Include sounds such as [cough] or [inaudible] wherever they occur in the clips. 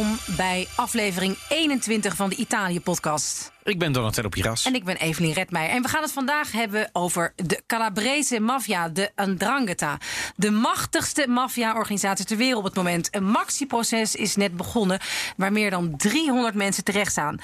Welkom bij aflevering 21 van de Italië-podcast. Ik ben Donatello Piras. En ik ben Evelien Redmeijer. En we gaan het vandaag hebben over de Calabrese maffia, de Andrangheta. De machtigste maffia-organisatie ter wereld op het moment. Een maxi-proces is net begonnen, waar meer dan 300 mensen terecht staan.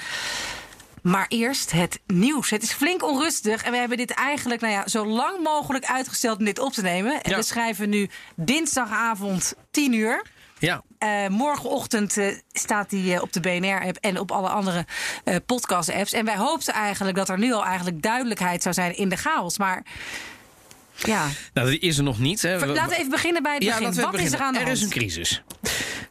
Maar eerst het nieuws. Het is flink onrustig. En we hebben dit eigenlijk nou ja, zo lang mogelijk uitgesteld om dit op te nemen. En Ja. we schrijven nu dinsdagavond 10 uur. Ja, Eh, morgenochtend eh, staat die eh, op de BNR-app en op alle andere podcast-apps. En wij hoopten eigenlijk dat er nu al eigenlijk duidelijkheid zou zijn in de chaos. Maar ja, nou, dat is er nog niet. Hè. Laten we even beginnen bij het ja, begin. Wat is er aan de Er hand? is een crisis.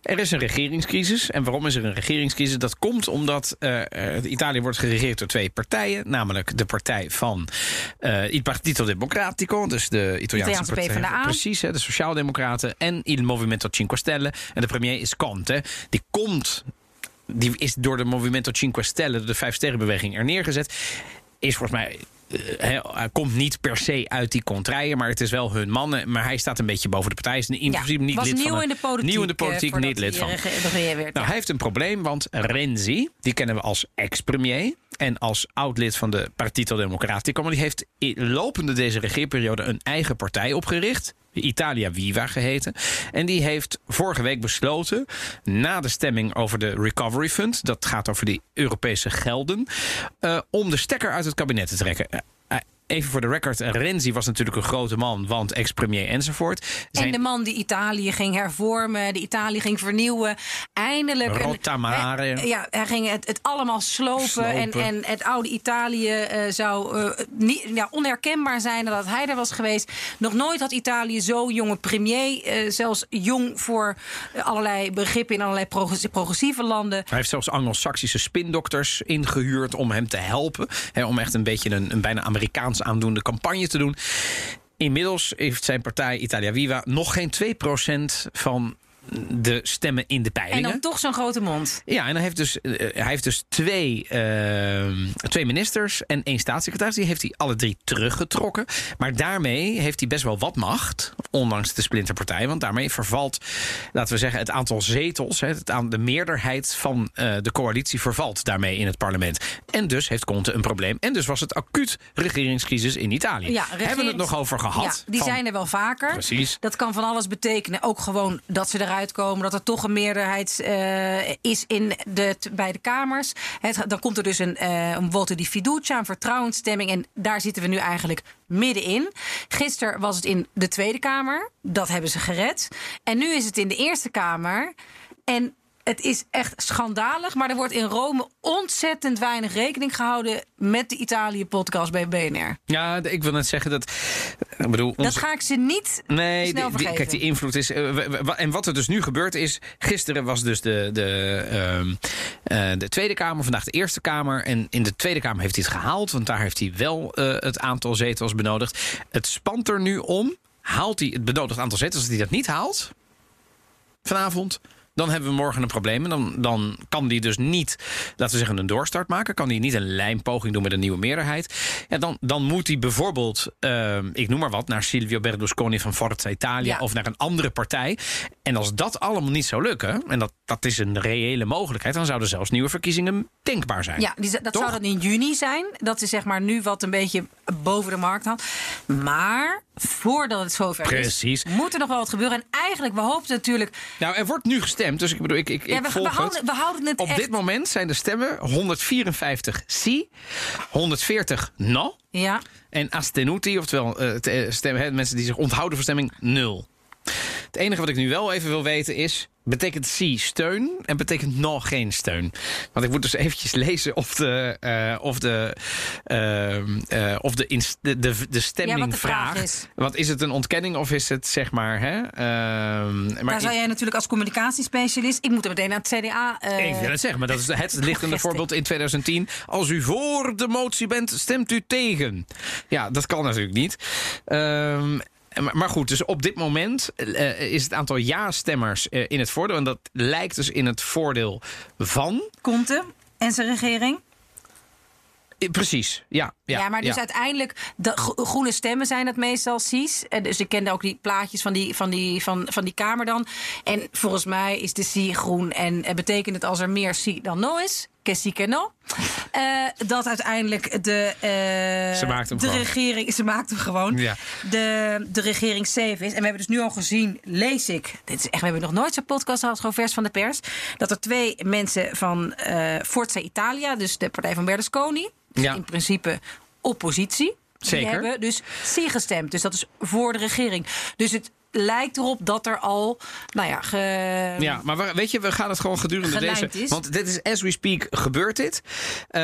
Er is een regeringscrisis. En waarom is er een regeringscrisis? Dat komt omdat eh, eh, Italië wordt geregeerd door twee partijen. Namelijk de partij van eh Il Partito Democratico. Dus de Italiaanse, Italiaanse partij. PvdA. Precies, hè, de Sociaaldemocraten. En Il Movimento Cinque Stelle. En de premier is Conte. Die komt... Die is door de Movimento Cinque Stelle, de Vijf Sterrenbeweging, er neergezet. Is volgens mij eh, hij, komt niet per se uit die contraien, maar het is wel hun mannen. Maar hij staat een beetje boven de partij. Is in Ja, principe niet was lid nieuw van in de politiek. Nieuw in de eh, politiek, niet lid van. werd, Nou, ja. hij heeft een probleem, want Renzi, die kennen we als ex-premier en als oud-lid van de Partito Democratico, maar die heeft lopende deze regeerperiode een eigen partij opgericht. Italia Viva geheten. En die heeft vorige week besloten, na de stemming over de Recovery Fund, dat gaat over die Europese gelden, eh, om de stekker uit het kabinet te trekken. Eh, eh, Even voor de record, Renzi was natuurlijk een grote man, want ex-premier enzovoort. En de man die Italië ging hervormen, die Italië ging vernieuwen. Eindelijk. een-. Hij- ja, hij ging het, het allemaal slopen. Slopen. En, en het oude Italië eh, zou eh, niet, ja, onherkenbaar zijn nadat hij er was geweest. Nog nooit had Italië zo'n jonge premier. eh, zelfs jong voor eh, allerlei begrippen in allerlei progressi- progressieve landen. Hij heeft zelfs Anglo-Saxische spindokters ingehuurd om hem te helpen. Hè, om echt een beetje een, een bijna Amerikaans aandoende campagne te doen. Inmiddels heeft zijn partij Italia Viva nog geen 2% van de stemmen in de En peilingen. dan toch zo'n grote mond. Ja, en hij heeft dus, eh, hij heeft dus twee, eh, twee ministers en één staatssecretaris. Die heeft hij alle drie teruggetrokken. Maar daarmee heeft hij best wel wat macht. Ondanks de splinterpartij. Want daarmee vervalt, laten we zeggen, het aantal zetels. hè, Het aan de meerderheid van eh, de coalitie vervalt daarmee in het parlement. En dus heeft Conte een probleem. En dus was het acuut regeringscrisis in Italië. Ja, Hebben we het nog over gehad? Ja, die Van- zijn er wel vaker. Precies. Dat kan van alles betekenen. Ook gewoon dat ze eruit komen. Dat er toch een meerderheid eh, is in de, t- bij de Kamers. Dan komt er dus een, eh een voto fiducia, een vertrouwensstemming. En daar zitten we nu eigenlijk middenin. Gisteren was het in de Tweede Kamer. Dat hebben ze gered. En nu is het in de Eerste Kamer. En het is echt schandalig. Maar er wordt in Rome ontzettend weinig rekening gehouden... met de Italië-podcast bij BNR. Ja, ik wil net zeggen dat. Ik bedoel, Dat ga ik ze niet Nee, snel die- die- kijk, die invloed is. eh, en wat er dus nu gebeurd is. Gisteren was dus de, de, ehm, eh, de Tweede Kamer, vandaag de Eerste Kamer. En in de Tweede Kamer heeft hij het gehaald, want daar heeft hij wel eh, het aantal zetels benodigd. Het spant er nu om. Haalt hij het benodigd aantal zetels? Als hij dat niet haalt vanavond. Dan hebben we morgen een probleem. En dan, dan kan die dus niet, laten we zeggen, een doorstart maken. Kan die niet een lijnpoging doen met een nieuwe meerderheid. Ja, dan, dan moet hij bijvoorbeeld, eh, ik noem maar wat, naar Silvio Berlusconi van Forza Italia Ja. of naar een andere partij. En als dat allemaal niet zou lukken, en dat, dat is een reële mogelijkheid, dan zouden zelfs nieuwe verkiezingen denkbaar zijn. Ja, die, dat Toch? zou dan in juni zijn. Dat is zeg maar nu wat een beetje boven de markt hangt. Maar voordat het zover Precies. is, moet er nog wel wat gebeuren. En eigenlijk, we hoopten natuurlijk... Nou, er wordt nu gestemd, dus ik bedoel, ik, ik, Ja, ik we, volg we, houden, het. we houden het Op echt... dit moment zijn de stemmen 154 sí, 140 no. Ja, En astenuti, oftewel te- eh, stemmen, mensen die zich onthouden van stemming, nul. Het enige wat ik nu wel even wil weten is... Betekent C steun en betekent nog geen steun? Want ik moet dus eventjes [laughs] lezen of de, uh, of de, uh, uh, of de, de, de, de stemming ja, wat de vraagt. Is. Want is het een ontkenning of is het zeg maar... Hè, maar Daar zou jij natuurlijk als communicatiespecialist... Ik moet er meteen naar het CDA... ik wil het zeggen, maar dat is het [laughs] lichtende voorbeeld in 2010. Als u voor de motie bent, stemt u tegen. Ja, dat kan natuurlijk niet. Um, maar goed, dus op dit moment uh, is het aantal ja-stemmers uh, in het voordeel. En dat lijkt dus in het voordeel van. Conte en zijn regering? Precies, ja. Ja, ja maar dus ja. uiteindelijk, de groene stemmen zijn het meestal CIS. Dus ik kende ook die plaatjes van die, van die, van, van die Kamer dan. En volgens mij is de C groen. En betekent het als er meer C dan no is, que no. Uh, dat uiteindelijk de, uh, ze maakt hem de gewoon. regering, ze maakt hem gewoon, Ja. de, de regering safe is. En we hebben dus nu al gezien, lees ik, dit is echt, we hebben nog nooit zo'n podcast gehad, gewoon vers van de pers, dat er twee mensen van uh, Forza Italia, dus de partij van Berlusconi, dus Ja. in principe oppositie, Zeker. die hebben dus C gestemd. Dus dat is voor de regering. Dus het lijkt erop dat er al, nou ja, ge, Ja, maar we- weet je, we gaan het gewoon gedurende deze... is. Want dit is, as we speak, gebeurt dit. Eh,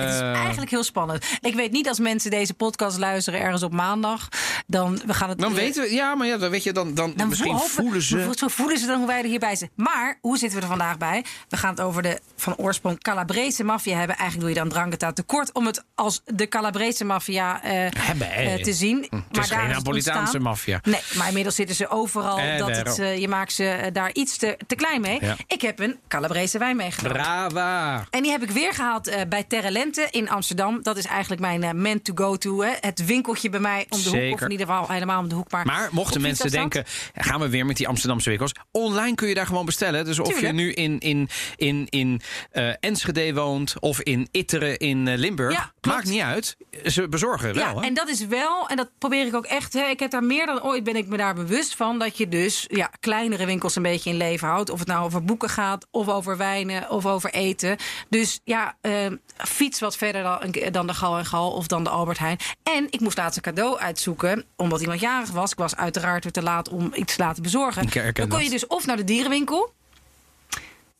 Het is eigenlijk heel spannend. Ik weet niet als mensen deze podcast luisteren ergens op maandag. Dan we gaan het. dan weten we... Ja, maar ja, dan weet je, dan, dan, dan misschien hopen- voelen ze... Zo voelen ze dan hoe wij er hierbij zijn. Maar hoe zitten we er vandaag bij? We gaan het over de van oorsprong Calabrese maffia hebben. Eigenlijk doe je dan Drangheta tekort om het als de Calabrese maffia eh, Hebben, eh, te zien. Het is daar geen Napolitaanse maffia. Nee, maar inmiddels zitten ze overal. Eh, dat het, eh, je maakt ze eh, daar iets te, te klein mee. Ja. Ik heb een Calabrese wijn meegenomen. Brava. En die heb ik weer gehaald eh, bij Terre Lente in Amsterdam. Dat is eigenlijk mijn eh, man to go to. Hè. Het winkeltje bij mij om de hoek. Of in ieder geval helemaal om de hoek. Maar, Maar mochten mensen denken, gaan we weer met die Amsterdamse winkels? Online kun je daar gewoon bestellen. Dus of je nu in, in, in, in Enschede woont of in Itteren in Limburg, Ja, maakt niet uit. Ze bezorgen wel. Ja, hè? en dat is wel, en dat probeer ik ook echt. Hè, ik heb daar meer dan ooit ben ik me daar bewust van dat je dus ja, kleinere winkels een beetje in leven houdt. Of het nou over boeken gaat, of over wijnen, of over eten. Dus ja, eh, fiets wat verder dan, dan de Gal en Gal of dan de Albert Heijn. En ik moest laatst een cadeau uitzoeken, omdat iemand jarig was. Ik was uiteraard weer te laat om iets te laten bezorgen. Dan kon je dus of naar de dierenwinkel.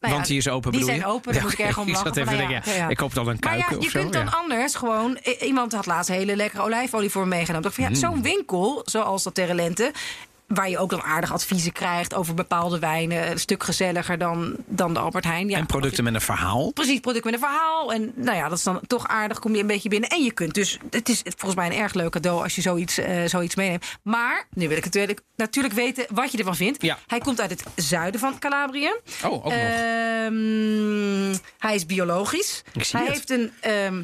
Nou Want die is open, Die zijn open, daar Ja, moet ik erg om ik lachen. zat even Maar nou ja, ik dan een Maar kuiken ja, je zo, kunt dan anders gewoon... Iemand had laatst hele lekkere olijfolie voor me meegenomen. Ik dacht van, ja, Mm. zo'n winkel, zoals dat Terre Lente... waar je ook dan aardig adviezen krijgt over bepaalde wijnen... een stuk gezelliger dan, dan de Albert Heijn. Ja, en producten met een verhaal. Precies, product met een verhaal. En nou ja, dat is dan toch aardig, kom je een beetje binnen. En je kunt dus, het is volgens mij een erg leuk cadeau als je zoiets, eh, zoiets meeneemt. Maar, nu wil ik natuurlijk, natuurlijk weten wat je ervan vindt. Ja. Hij komt uit het zuiden van Calabrië. Oh, ook nog. Ehm, hij is biologisch. Ik zie hij het. heeft een, ehm,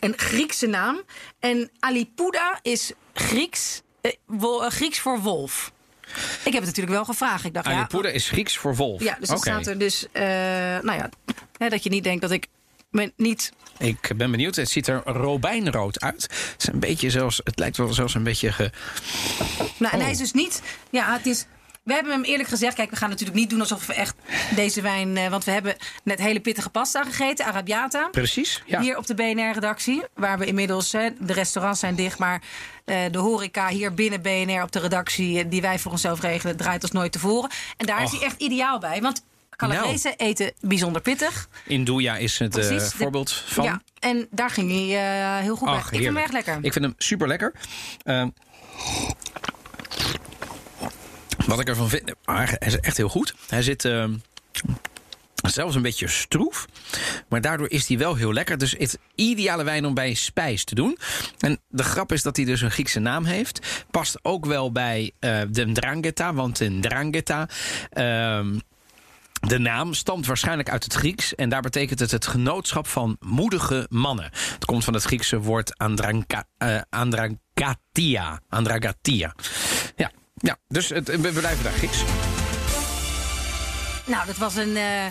een Griekse naam. En Alipuda is Grieks, Grieks voor wolf. Ik heb het natuurlijk wel gevraagd. Ik dacht, ja, Alipoeda is Grieks voor wolf. ja, dus dat staat er dus, eh, nou ja, hè, dat je niet denkt dat ik niet Ik ben benieuwd. Het ziet er robijnrood uit. Het, is een beetje zelfs, het lijkt wel zelfs een beetje... Ge... Nou, en Oh. hij is dus niet. Ja, het is. We hebben hem eerlijk gezegd. Kijk, we gaan natuurlijk niet doen alsof we echt deze wijn. eh, want we hebben net hele pittige pasta gegeten, Arabiata. Precies, ja. Hier op de BNR-redactie. Waar we inmiddels. Hè, de restaurants zijn dicht. Maar eh, de horeca hier binnen BNR op de redactie. eh, die wij voor onszelf regelen. draait als nooit tevoren. En daar is hij echt ideaal bij. Want Calabrese eten bijzonder pittig. In Douya is het Precies, voorbeeld van. Ja, en daar ging hij heel goed bij. Ach, Ik vind hem erg lekker. Ik vind hem super lekker. Wat ik ervan vind. ah, hij is echt heel goed. Hij zit. ehm, Zelfs een beetje stroef. Maar daardoor is hij wel heel lekker. Dus het ideale wijn om bij spijs te doen. En de grap is dat hij dus een Griekse naam heeft. Past ook wel bij eh, de Drangheta. Want de Drangheta... ehm, de naam stamt waarschijnlijk uit het Grieks en daar betekent het het genootschap van moedige mannen. Het komt van het Griekse woord andranka, eh, andragatia. Andragatia. Ja, ja dus het, we blijven daar Grieks. Nou, dat was een eh,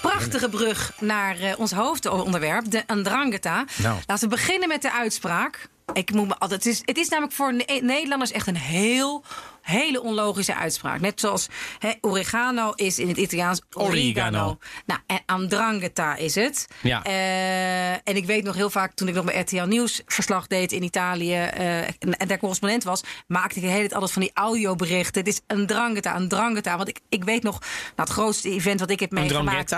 prachtige brug naar eh, ons hoofdonderwerp, de Andrangheta. Nou. Laten we beginnen met de uitspraak. Ik moet me altijd, het, is, het is namelijk voor Ne- Nederlanders echt een heel hele onlogische uitspraak. Net zoals oregano is in het Italiaans Origano. oregano. Nou, en andrangheta is het. Ja. Eh, en ik weet nog heel vaak, toen ik nog bij RTL Nieuws verslag deed in Italië... eh, en, en daar correspondent was, maakte ik de hele tijd altijd van die audioberichten. Het is andrangheta, andrangheta. Want ik, ik weet nog, nou, het grootste event wat ik heb Een meegemaakt...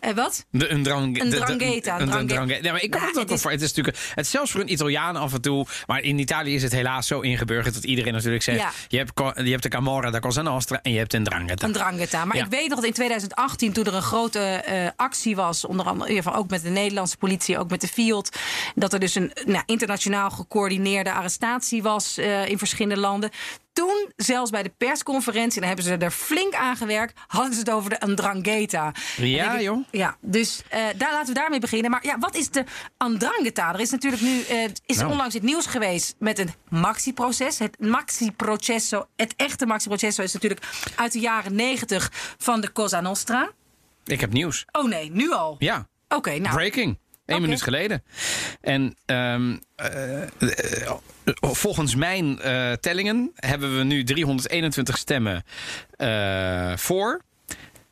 Eh, wat? De, een drang, Een de- de- drangheta, een Een, dranghe- drangheta. Ja, maar ik kan Nou, het ook wel voor. Het is natuurlijk het zelfs voor een Italiaan af en toe. Maar in Italië is het helaas zo ingeburgerd dat iedereen natuurlijk zegt: Ja. je, hebt, je hebt de Camorra da Cosa Nostra en je hebt een drangheta. Een drangheta. Maar Ja. ik weet nog dat in 2018, toen er een grote eh, actie was, onder andere ook met de Nederlandse politie, ook met de FIOD, dat er dus een nou, internationaal gecoördineerde arrestatie was eh, in verschillende landen. Toen, zelfs bij de persconferentie, dan hebben ze er flink aan gewerkt, hadden ze het over de Andrangheta. Ja, ik- joh. Ja, dus eh, daar laten we daarmee beginnen. Maar ja, wat is de Andrangheta? Er is natuurlijk nu eh, is Nou. onlangs het nieuws geweest met een maxi-proces. Het maxi-processo, het echte maxi-processo is natuurlijk uit de jaren 90 van de Cosa Nostra. Ik heb nieuws. Oh nee, nu al. Ja, Oké, nou. breaking. Eén minuut geleden. En ehm, eh, eh, volgens mijn eh, tellingen hebben we nu 321 stemmen voor.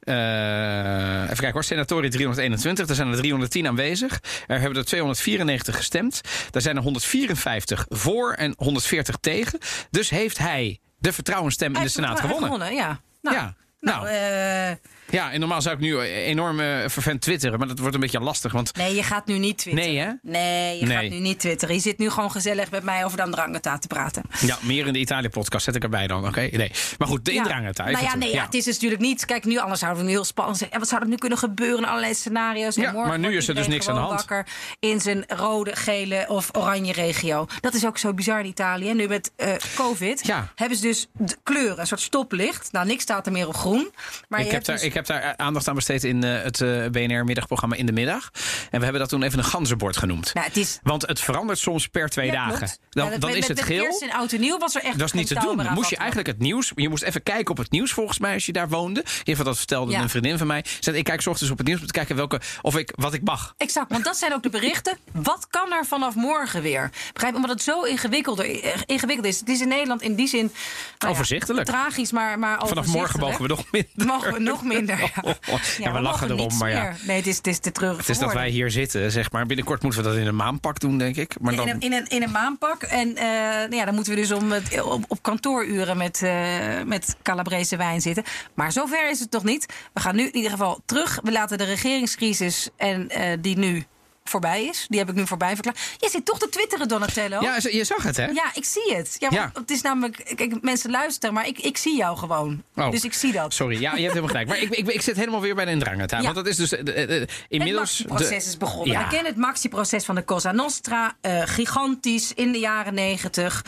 Even kijken hoor, senatoren 321. Er zijn er 310 aanwezig. Er hebben er 294 gestemd. Daar zijn er 154 voor en 140 tegen. Dus heeft hij de vertrouwensstem in de Senaat heeft gewonnen. ja. Nou, Ja, nou, nou. eh, Ja, en normaal zou ik nu enorm eh, vervent twitteren. Maar dat wordt een beetje lastig. Want nee, je gaat nu niet twitteren. Nee, hè? Nee, je Nee. gaat nu niet twitteren. Je zit nu gewoon gezellig met mij over de Andrangheta te praten. Ja, meer in de Italië-podcast zet ik erbij dan. Oké, nee. Maar goed, de Ja. indrangheta. Nou ja, nee, ja, het is dus natuurlijk niet. Kijk, nu anders zouden we nu heel spannend. En wat zou er nu kunnen gebeuren allerlei scenario's? En Ja, morgen maar nu is er dus niks aan de hand. wakker in zijn rode, gele of oranje regio. Dat is ook zo bizar in Italië. Nu met eh, COVID Ja. hebben ze dus de kleuren, een soort stoplicht. Nou, niks staat er meer op groen. Maar Ik je heb, hebt daar, dus- ik heb daar aandacht aan besteed in eh, het eh, BNR-middagprogramma In de Middag. En we hebben dat toen even een ganzenbord genoemd. Nou, het is. Want het verandert soms per twee Ja, dagen. Dan, Ja, dat- dan met- is het geel. Eerst in oud en nieuw was er echt. Dat is niet te doen. Moest je eigenlijk het nieuws. Je moest even kijken op het nieuws, volgens mij, als je daar woonde. In ieder geval, dat vertelde Ja. een vriendin van mij. Zei, ik kijk 's ochtends op het nieuws om te kijken welke, of ik, wat ik mag. Exact, want dat zijn ook de berichten. Wat kan er vanaf morgen weer? Begrijp? Omdat het zo ingewikkelder, eh, ingewikkeld is. Het is in Nederland in die zin. nou Overzichtelijk. tragisch, maar, maar Vanaf morgen mogen we nog minder. Mogen we nog minder. Ja, Ja, we lachen erom, maar ja. meer. Nee, het is, het is te treurig. Het is dat wij hier zitten, zeg maar. Binnenkort moeten we dat in een maanpak doen, denk ik. Maar In dan, een, in, een, in een maanpak. En eh, nou ja, dan moeten we dus om het, op, op kantooruren met, eh, met Calabrese wijn zitten. Maar zover is het toch niet. We gaan nu in ieder geval terug. We laten de regeringscrisis en eh, die nu voorbij is. Die heb ik nu voorbij verklaard. Je zit toch te twitteren, Donatello. Ja, je zag het, hè? Ja, ik zie het. Ja, Het is namelijk, kijk, mensen luisteren, maar ik, ik zie jou gewoon. Oh. Dus ik zie dat. Sorry, ja, je hebt helemaal gelijk. Maar ik, ik, ik zit helemaal weer bij de indrangheta. Ja. Want dat is dus eh, eh, eh, inmiddels... het maxi-proces de- is begonnen. Ja. We kennen het maxi-proces van de Cosa Nostra. gigantisch in de jaren negentig.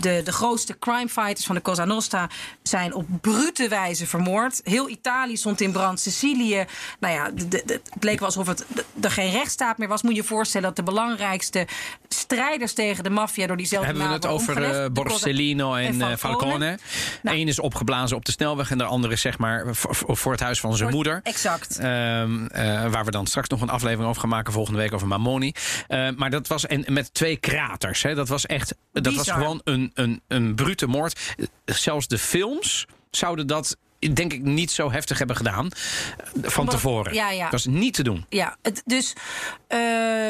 De, de grootste crime fighters van de Cosa Nostra zijn op brute wijze vermoord. Heel Italië stond in brand. Sicilië. Nou ja, de- de- de- het leek wel alsof het, de- er geen rechtsstaat meer was. Moet je je voorstellen dat de belangrijkste strijders tegen de maffia door diezelfde Hebben we het over omgelegd. eh, Borsellino en, eh, Falcone? Nou. Eén is opgeblazen op de snelweg en de andere is zeg maar voor, het huis van zijn moeder. Exact. Ehm, eh, waar we dan straks nog een aflevering over gaan maken volgende week over Mamoni. Maar dat was en met twee kraters. Hè. Dat was echt. Dat was gewoon een, een, een brute moord. Zelfs de films zouden dat. Denk ik niet zo heftig hebben gedaan eh, van tevoren. ja, ja. Dat is niet te doen. Ja, het, dus eh,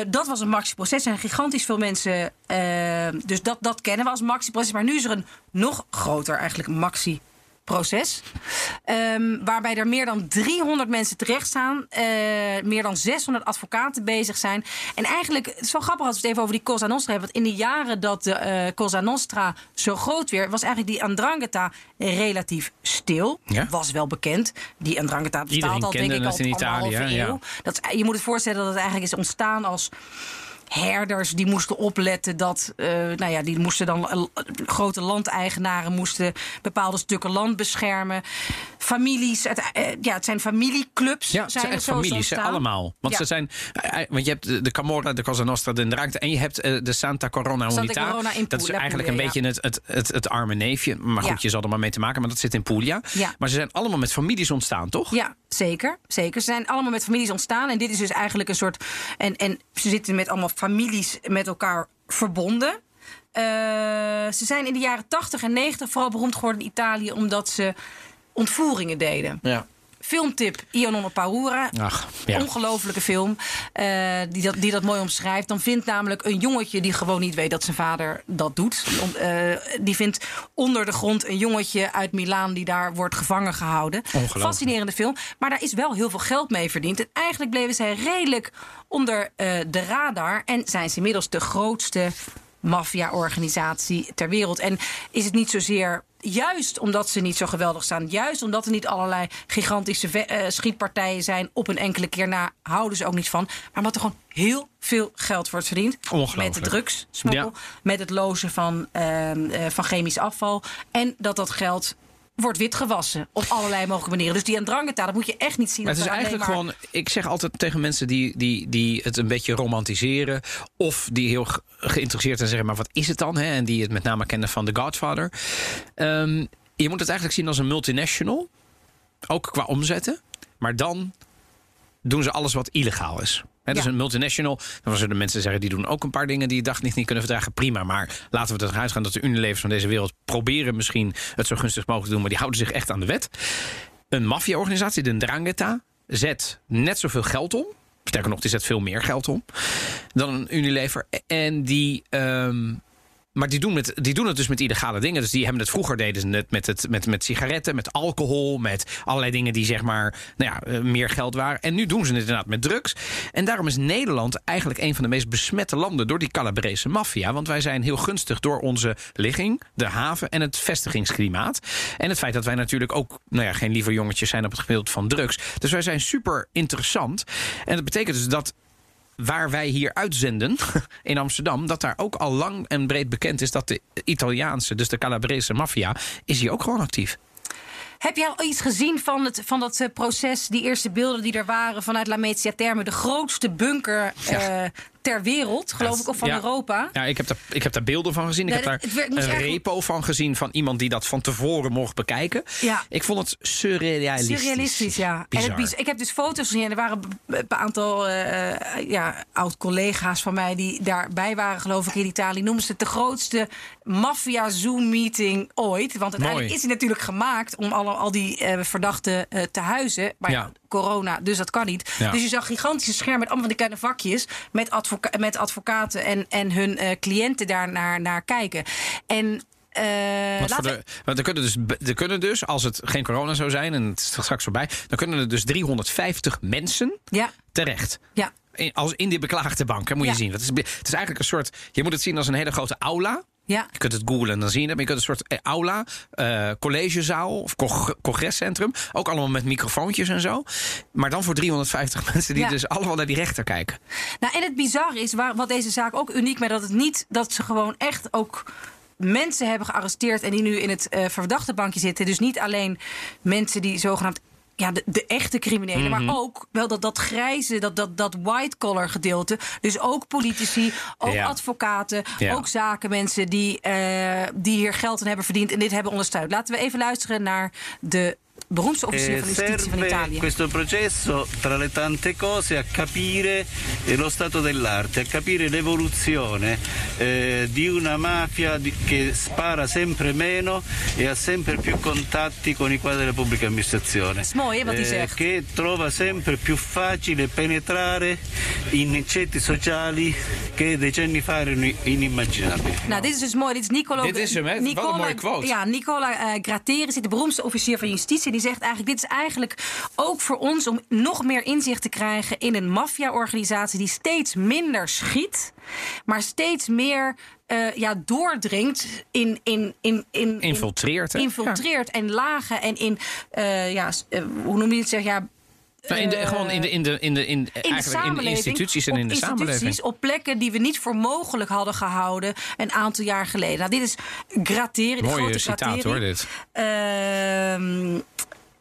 dat was een maxi-proces. Er zijn gigantisch veel mensen. eh, dus dat, dat kennen we als maxi-proces. Maar nu is er een nog groter eigenlijk maxi-proces. Ehm, waarbij er meer dan 300 mensen terecht staan. eh, meer dan 600 advocaten bezig zijn. En eigenlijk, het is wel grappig als we het even over die Cosa Nostra hebben. Want in de jaren dat de eh, Cosa Nostra zo groot werd... was eigenlijk die Andrangheta relatief stil. Ja. Was wel bekend. Die Andrangheta bestaat Iedereen al, denk ik, al in Italië, ja. eeuw. Dat, je moet het voorstellen dat het eigenlijk is ontstaan als herders die moesten opletten dat, eh, nou ja, die moesten dan eh, grote landeigenaren moesten bepaalde stukken land beschermen. Families, het, eh, ja, het zijn familieclubs. Ja, het zijn echt families, allemaal. Want Ja. ze zijn, want je hebt de, Camorra, de Cosa Nostra, de Drangte en je hebt de Santa Corona Santa Unita. Corona in dat is Puglia, eigenlijk een beetje het, het, het, het arme neefje. Maar goed, Ja. je zal er maar mee te maken, maar dat zit in Puglia. Ja. Maar ze zijn allemaal met families ontstaan, toch? Ja, zeker, zeker. Ze zijn allemaal met families ontstaan. En dit is dus eigenlijk een soort. En, en ze zitten met allemaal families met elkaar verbonden. Eh, ze zijn in de jaren 80 en 90 vooral beroemd geworden in Italië omdat ze ontvoeringen deden. Ja. Filmtip Ionone Paura. Ach, ja. Ongelofelijke film. eh, die, dat, die dat mooi omschrijft. Dan vindt namelijk een jongetje die gewoon niet weet dat zijn vader dat doet. Die eh, die vindt onder de grond een jongetje uit Milaan die daar wordt gevangen gehouden. Fascinerende film. Maar daar is wel heel veel geld mee verdiend. En eigenlijk bleven zij redelijk onder eh, de radar. En zijn ze inmiddels de grootste maffia-organisatie ter wereld. En is het niet zozeer juist omdat ze niet zo geweldig staan, juist omdat er niet allerlei gigantische eh, schietpartijen zijn op een enkele keer na, houden ze ook niet van. Maar omdat er gewoon heel veel geld wordt verdiend. Met de drugssmokkel, Ja. met het lozen van, ehm, eh, van chemisch afval. En dat dat geld wordt witgewassen op allerlei mogelijke manieren. Dus die Andrangheta, dat moet je echt niet zien. Maar het is eigenlijk maar- gewoon. Ik zeg altijd tegen mensen die, die, die het een beetje romantiseren. of die heel ge- geïnteresseerd zijn zeggen. maar wat is het dan? Hè? En die het met name kennen van The Godfather. Ehm, je moet het eigenlijk zien als een multinational. Ook qua omzetten. Maar dan doen ze alles wat illegaal is. Dus Ja. een multinational. Dan zullen mensen zeggen die doen ook een paar dingen die het daglicht niet kunnen verdragen. Prima. Maar laten we eruit gaan dat de Unilevers van deze wereld proberen misschien het zo gunstig mogelijk te doen. Maar die houden zich echt aan de wet. Een maffia-organisatie, de Ndrangheta, zet net zoveel geld om. Sterker nog, die zet veel meer geld om dan een Unilever. En die. ehm, maar die doen, met, die doen het dus met illegale dingen. Dus die hebben het vroeger deden ze het met, het met, met sigaretten, met alcohol, met allerlei dingen die zeg maar nou ja, eh, meer geld waren. En nu doen ze het inderdaad met drugs. En daarom is Nederland eigenlijk een van de meest besmette landen door die Calabrese maffia. Want wij zijn heel gunstig door onze ligging, de haven en het vestigingsklimaat. En het feit dat wij natuurlijk ook nou ja, geen lieve jongetjes zijn op het gebied van drugs. Dus wij zijn super interessant. En dat betekent dus dat waar wij hier uitzenden [laughs] in Amsterdam, dat daar ook al lang en breed bekend is dat de Italiaanse, dus de Calabrese maffia, is hier ook gewoon actief. Heb jij al iets gezien van, het, van dat eh, proces, die eerste beelden die er waren vanuit La Mezzia Terme, de grootste bunker Ja. eh, ter wereld, geloof Ja, ik, of van ja. Europa? Ja, ik heb daar, ik heb daar beelden van gezien. Ik heb daar een eigenlijk- repo van gezien van iemand die dat van tevoren mocht bekijken. Ja. Ik vond het surrealistisch. Surrealistisch, ja. En het ik heb dus foto's gezien. en Er waren een aantal eh, ja, oud-collega's van mij die daarbij waren, geloof ik, in Italië. Noemen ze het de grootste maffia-Zoom-meeting ooit. Want uiteindelijk Mooi. is hij natuurlijk gemaakt om alle, al die eh, verdachten eh, te huizen. Maar ja. Corona, dus dat kan niet. Ja. Dus je zag gigantische schermen met allemaal van die kleine vakjes. Met, advoca met advocaten en, en hun eh, cliënten daar naar, naar kijken. En. eh, Want, de, want er, kunnen dus, er kunnen dus, als het geen corona zou zijn en het is straks voorbij, dan kunnen er dus 350 mensen ja, terecht. ja. In, als in die beklaagde bank, hè, moet Ja. je zien. Dat is, het is eigenlijk een soort. Je moet het zien als een hele grote aula. Ja, Je kunt het googlen en dan zien. Maar je kunt een soort eh, aula, eh, collegezaal of cong- congrescentrum. Ook allemaal met microfoontjes en zo. Maar dan voor 350 [laughs] mensen die Ja. dus allemaal naar die rechter kijken. Nou, en het bizarre is, waar, wat deze zaak ook uniek maakt, dat het niet dat ze gewoon echt ook mensen hebben gearresteerd en die nu in het eh verdachte bankje zitten. Dus niet alleen mensen die zogenaamd. Ja, de, de echte criminelen, Mhm. maar ook wel dat, dat grijze, dat, dat, dat white-collar gedeelte. Dus ook politici, ook Ja. advocaten, Ja. ook zakenmensen die, eh, die hier geld aan hebben verdiend en dit hebben ondersteund. Laten we even luisteren naar de beroemdste officier Eh, van justitie van serve Italië. questo processo tra le tante cose a capire eh, lo stato dell'arte, a capire l'evoluzione eh, di una mafia di- che spara sempre meno e ha sempre più contatti con i quadri della pubblica amministrazione. wat hij zegt. che trova sempre più facile penetrare in ceti sociali che decenni fa erano inimmaginabili. Nou, dit is dus mooi. Dit is Nicolo. Dit is hem, hè? Wat een mooie quote. Ja, Nicola eh Gratteri zit de beroemdste officier van justitie. Die zegt eigenlijk: dit is eigenlijk ook voor ons om nog meer inzicht te krijgen in een maffia-organisatie die steeds minder schiet, maar steeds meer. eh, ja, doordringt in. in, in, in Infiltreert? In, infiltreert en lagen en in. eh, ja, eh, hoe noem je het? Zeg, ja, Nou, in de, gewoon in de, in de, in de, in, eigenlijk in de samenleving. instituties en in de instituties, samenleving. Op plekken die we niet voor mogelijk hadden gehouden een aantal jaar geleden. Nou, dit is Gratteri. de Mooie grote citaat hoor, dit. Ehm,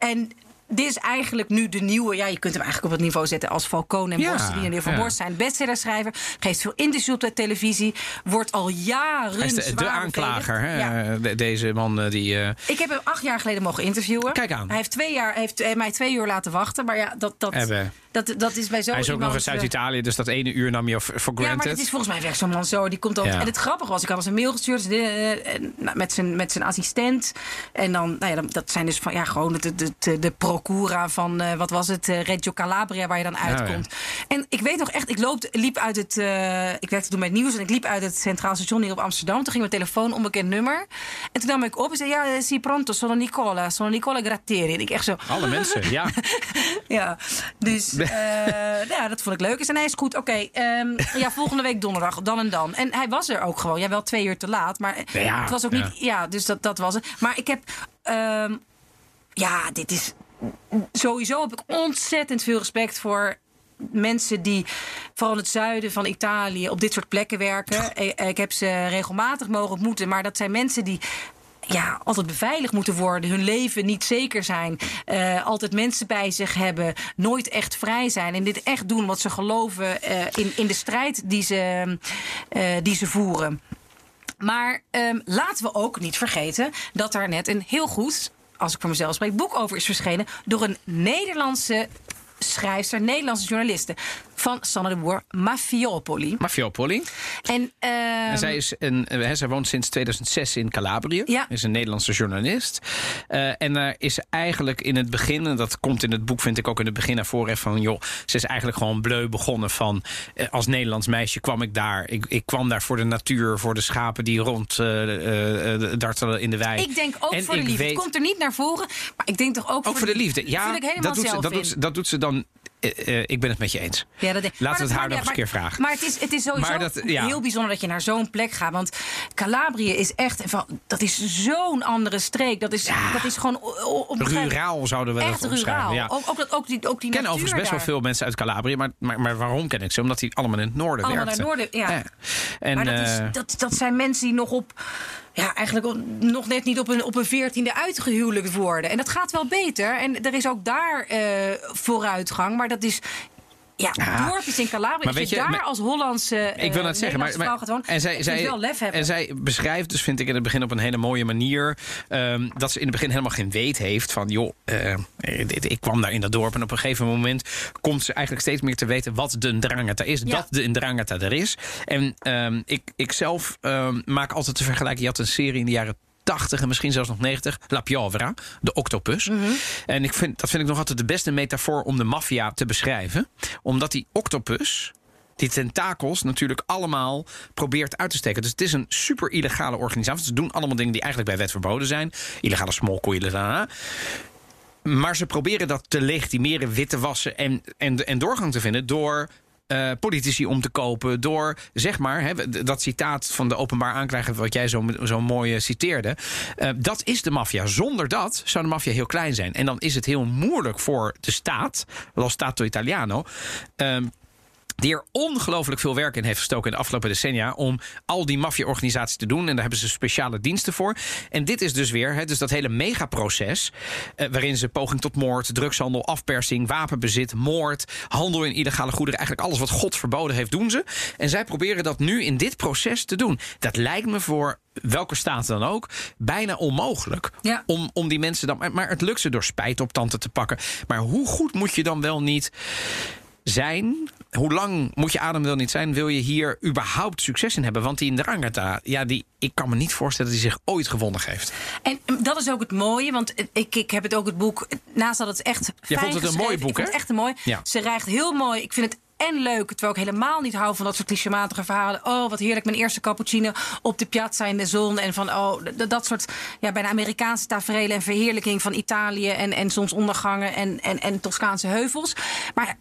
en dit is eigenlijk nu de nieuwe. Ja, je kunt hem eigenlijk op het niveau zetten als Falcone en Ja, Borst. Die en de Van ja. Borst zijn bestsellerschrijver. Geeft veel interviews op de televisie. Wordt al jaren. Hij is de, aanklager, hè? beveiligd. Ja. de- deze man eh, die. eh, Ik heb hem acht jaar geleden mogen interviewen. Kijk aan. Hij heeft, twee jaar, heeft mij twee uur laten wachten. Maar ja, dat, dat, Hebben. dat, dat is bij zo hij is ook nog eens uit eh, Italië, dus dat ene uur nam je voor voor ja, maar granted. het is volgens mij weg zo'n man zo. Die komt. Ja. En het grappige was, ik had als een mail gestuurd nou, met, zijn, met zijn assistent. En dan, nou ja, dat zijn dus van ja, gewoon de, de, de, de van eh, wat was het, eh, Reggio Calabria, waar je dan uitkomt. En ik weet nog echt, ik loop, liep uit het. eh, ik werkte toen bij het nieuws en ik liep uit het Centraal Station hier op Amsterdam. Toen ging mijn telefoon onbekend nummer. En toen nam ik op en zei: Ja, si pronto, sono Nicola, sono Nicola Gratteri. En ik echt zo. Alle mensen, ja. [laughs] Ja, dus [laughs] eh, ja, dat vond ik leuk. En hij is goed, oké. ehm, ja, volgende week donderdag, dan en dan. En hij was er ook gewoon. Ja, wel twee uur te laat, maar Ja, het was ook niet... Ja, dus dat, dat was het. Maar ik heb... ehm, ja, dit is... Sowieso heb ik ontzettend veel respect voor mensen die vooral in het zuiden van Italië op dit soort plekken werken. Ik, ik heb ze regelmatig mogen ontmoeten, maar dat zijn mensen die ja, altijd beveiligd moeten worden, hun leven niet zeker zijn, eh, altijd mensen bij zich hebben, nooit echt vrij zijn en dit echt doen wat ze geloven eh, in, in de strijd die ze, eh, die ze voeren. Maar ehm, laten we ook niet vergeten dat daar net een heel goed, als ik voor mezelf spreek, boek over is verschenen door een Nederlandse schrijfster, Nederlandse journaliste van Sanne de Boer, Mafiopoli. Mafiopoli. En, ehm, En zij, is een, eh, hè, zij woont sinds 2006 in Calabrië. Ja. Is een Nederlandse journalist. Eh, en daar is eigenlijk in het begin, en dat komt in het boek, vind ik ook in het begin naar voren, van joh, ze is eigenlijk gewoon bleu begonnen van eh, als Nederlands meisje kwam ik daar. Ik, ik kwam daar voor de natuur, voor de schapen die rond eh, eh, dartelen in de wei. ik denk ook En voor de liefde. weet- Het komt er niet naar voren, maar ik denk toch ook, ook voor de liefde. Ja, dat doet, ze, dat, doet, ze- dat doet ze dan. Eh, eh, ik ben het met je eens. Ja, dat Laten we het haar nog eens een keer vragen. Maar het is, het is sowieso dat- ja. heel bijzonder dat je naar zo'n plek gaat. Want Calabrië is echt... Dat is zo'n andere streek. Dat is, dat is gewoon... Ruraal zouden we Echt dat ruraal. Ja. Ook, ook, dat- ook die, ook die Ik ken overigens best wel veel mensen uit Calabrië, maar, maar, maar waarom ken ik ze? Omdat die allemaal in het noorden Allemaal werkten. naar het noorden, ja. En, Maar dat, is, eh, dat, dat zijn mensen die nog op... Ja, eigenlijk nog net niet op een, op een veertiende uitgehuwelijkt worden. En dat gaat wel beter. En er is ook daar eh, vooruitgang. Maar dat is... Ja, Ja. dorpjes in Calabrië. Maar weet je, daar maar- als Hollandse eh, ik wil net zeggen, maar, en zij, zij, wel lef hebben. en zij beschrijft dus, vind ik in het begin op een hele mooie manier, ehm, dat ze in het begin helemaal geen weet heeft van, joh, eh, dit- ik kwam daar in dat dorp en op een gegeven moment komt ze eigenlijk steeds meer te weten wat de Ndrangheta is, Ja. dat de Ndrangheta er is. En ehm, ik, ik zelf ehm, maak altijd de vergelijking, je had een serie in de jaren 80 en misschien zelfs nog 90, La Piovra, de octopus. Mhm. En ik vind, dat vind ik nog altijd de beste metafoor om de maffia te beschrijven. Omdat die octopus, die tentakels natuurlijk allemaal probeert uit te steken. Dus het is een super illegale organisatie. Ze doen allemaal dingen die eigenlijk bij wet verboden zijn. Illegale illegale. Maar ze proberen dat te legitimeren, wit te wassen en, en, en doorgang te vinden door. Eh, politici om te kopen door, zeg maar, hè, dat citaat van de openbaar aanklager, wat jij zo, zo mooi eh, citeerde. eh, dat is de maffia. Zonder dat zou de maffia heel klein zijn. En dan is het heel moeilijk voor de staat, lo Stato Italiano. ehm, die er ongelooflijk veel werk in heeft gestoken in de afgelopen decennia. om al die maffia-organisaties te doen. En daar hebben ze speciale diensten voor. En dit is dus weer hè, dus dat hele megaproces. eh, waarin ze poging tot moord, drugshandel, afpersing, wapenbezit, moord. handel in illegale goederen. eigenlijk alles wat God verboden heeft, doen ze. En zij proberen dat nu in dit proces te doen. Dat lijkt me voor welke staat dan ook bijna onmogelijk. Ja. Om, om die mensen dan. Maar het lukt ze door spijt op tanden te pakken. Maar hoe goed moet je dan wel niet zijn. Hoe lang moet je adem wel niet zijn? Wil je hier überhaupt succes in hebben? Want die Ndrangheta, ja, die, ik kan me niet voorstellen dat hij zich ooit gewonnen heeft. En dat is ook het mooie, want ik, ik heb het ook het boek... Naast dat het echt fijn vond het een mooi boek, hè? echt een mooi. Ja. Ze rijgt heel mooi. Ik vind het en leuk, terwijl ik helemaal niet hou van dat soort clichématige verhalen. Oh, wat heerlijk, mijn eerste cappuccino op de piazza in de zon. En van, oh, dat soort ja, bijna Amerikaanse tafereelen en verheerlijking van Italië... en, en zonsondergangen en, en, en Toscaanse heuvels. Maar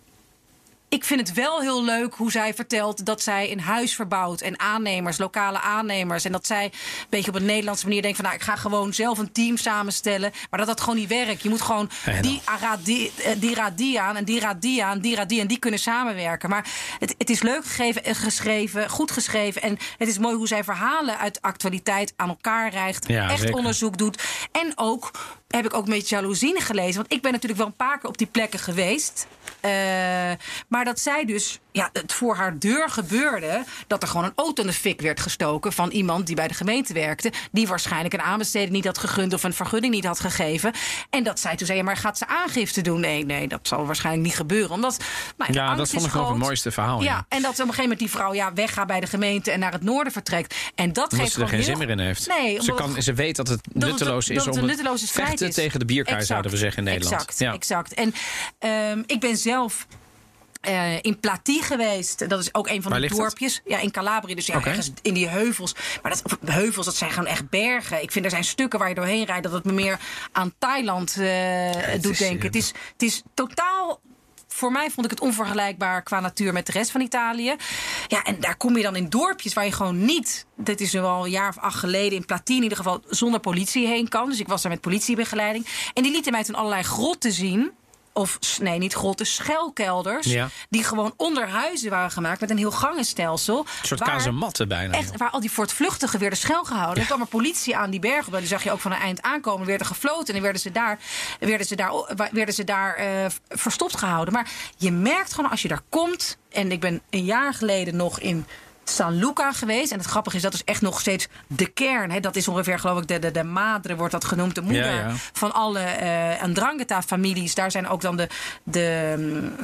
ik vind het wel heel leuk hoe zij vertelt dat zij een huis verbouwt en aannemers, lokale aannemers. En dat zij een beetje op een Nederlandse manier denkt van nou, ik ga gewoon zelf een team samenstellen. Maar dat dat gewoon niet werkt. Je moet gewoon die, raad die, eh, die raad die aan en die raad die aan, die raad die en die kunnen samenwerken. Maar het, het is leuk gegeven, eh, geschreven, goed geschreven. En het is mooi hoe zij verhalen uit actualiteit aan elkaar rijgt. Ja, echt zeker. onderzoek doet. En ook heb ik ook een beetje jaloezie gelezen. Want ik ben natuurlijk wel een paar keer op die plekken geweest. Uh, maar dat zij dus, ja, het voor haar deur gebeurde dat er gewoon een auto in de fik werd gestoken van iemand die bij de gemeente werkte, die waarschijnlijk een aanbesteding niet had gegund of een vergunning niet had gegeven. En dat zij toen zei, ja, maar gaat ze aangifte doen? Nee, nee, dat zal waarschijnlijk niet gebeuren. Omdat, nou, ja, dat vond ik nog het mooiste verhaal. Ja, ja, en dat op een gegeven moment die vrouw ja, weggaat bij de gemeente en naar het noorden vertrekt. En dat omdat geeft ze er geen zin meer in heeft. Nee, ze, kan, ze weet dat het nutteloos is om het vechten tegen de bierkaai, zouden we zeggen in Nederland. Exact, ja. exact. En um, ik ben zelf uh, in Platy geweest. Dat is ook een van de dorpjes. Ja, in Calabria. Dus ja, okay. ergens in die heuvels. Maar dat, heuvels, dat zijn gewoon echt bergen. Ik vind er zijn stukken waar je doorheen rijdt... dat het me meer aan Thailand uh, doet denken. Het is, het is totaal voor mij vond ik het onvergelijkbaar qua natuur met de rest van Italië. Ja, en daar kom je dan in dorpjes waar je gewoon niet, dit is nu al een jaar of acht geleden in Platini in ieder geval, zonder politie heen kan. Dus ik was daar met politiebegeleiding. En die lieten mij toen allerlei grotten zien of nee, niet grotten, schuilkelders. Die gewoon onder huizen waren gemaakt met een heel gangenstelsel. Een soort kazematten bijna. Echt, waar al die voortvluchtigen werden schuilgehouden. Ja. Er kwam er politie aan die bergen. Die zag je ook van een eind aankomen. Werden gefloten en werden ze daar, werden ze daar, werden ze daar uh, verstopt gehouden. Maar je merkt gewoon als je daar komt. En ik ben een jaar geleden nog in San Luca geweest. En het grappige is, dat is echt nog steeds de kern. Hè. Dat is ongeveer, geloof ik, de, de, de madre wordt dat genoemd. De moeder van alle uh, Andrangheta-families. Daar zijn ook dan de, de,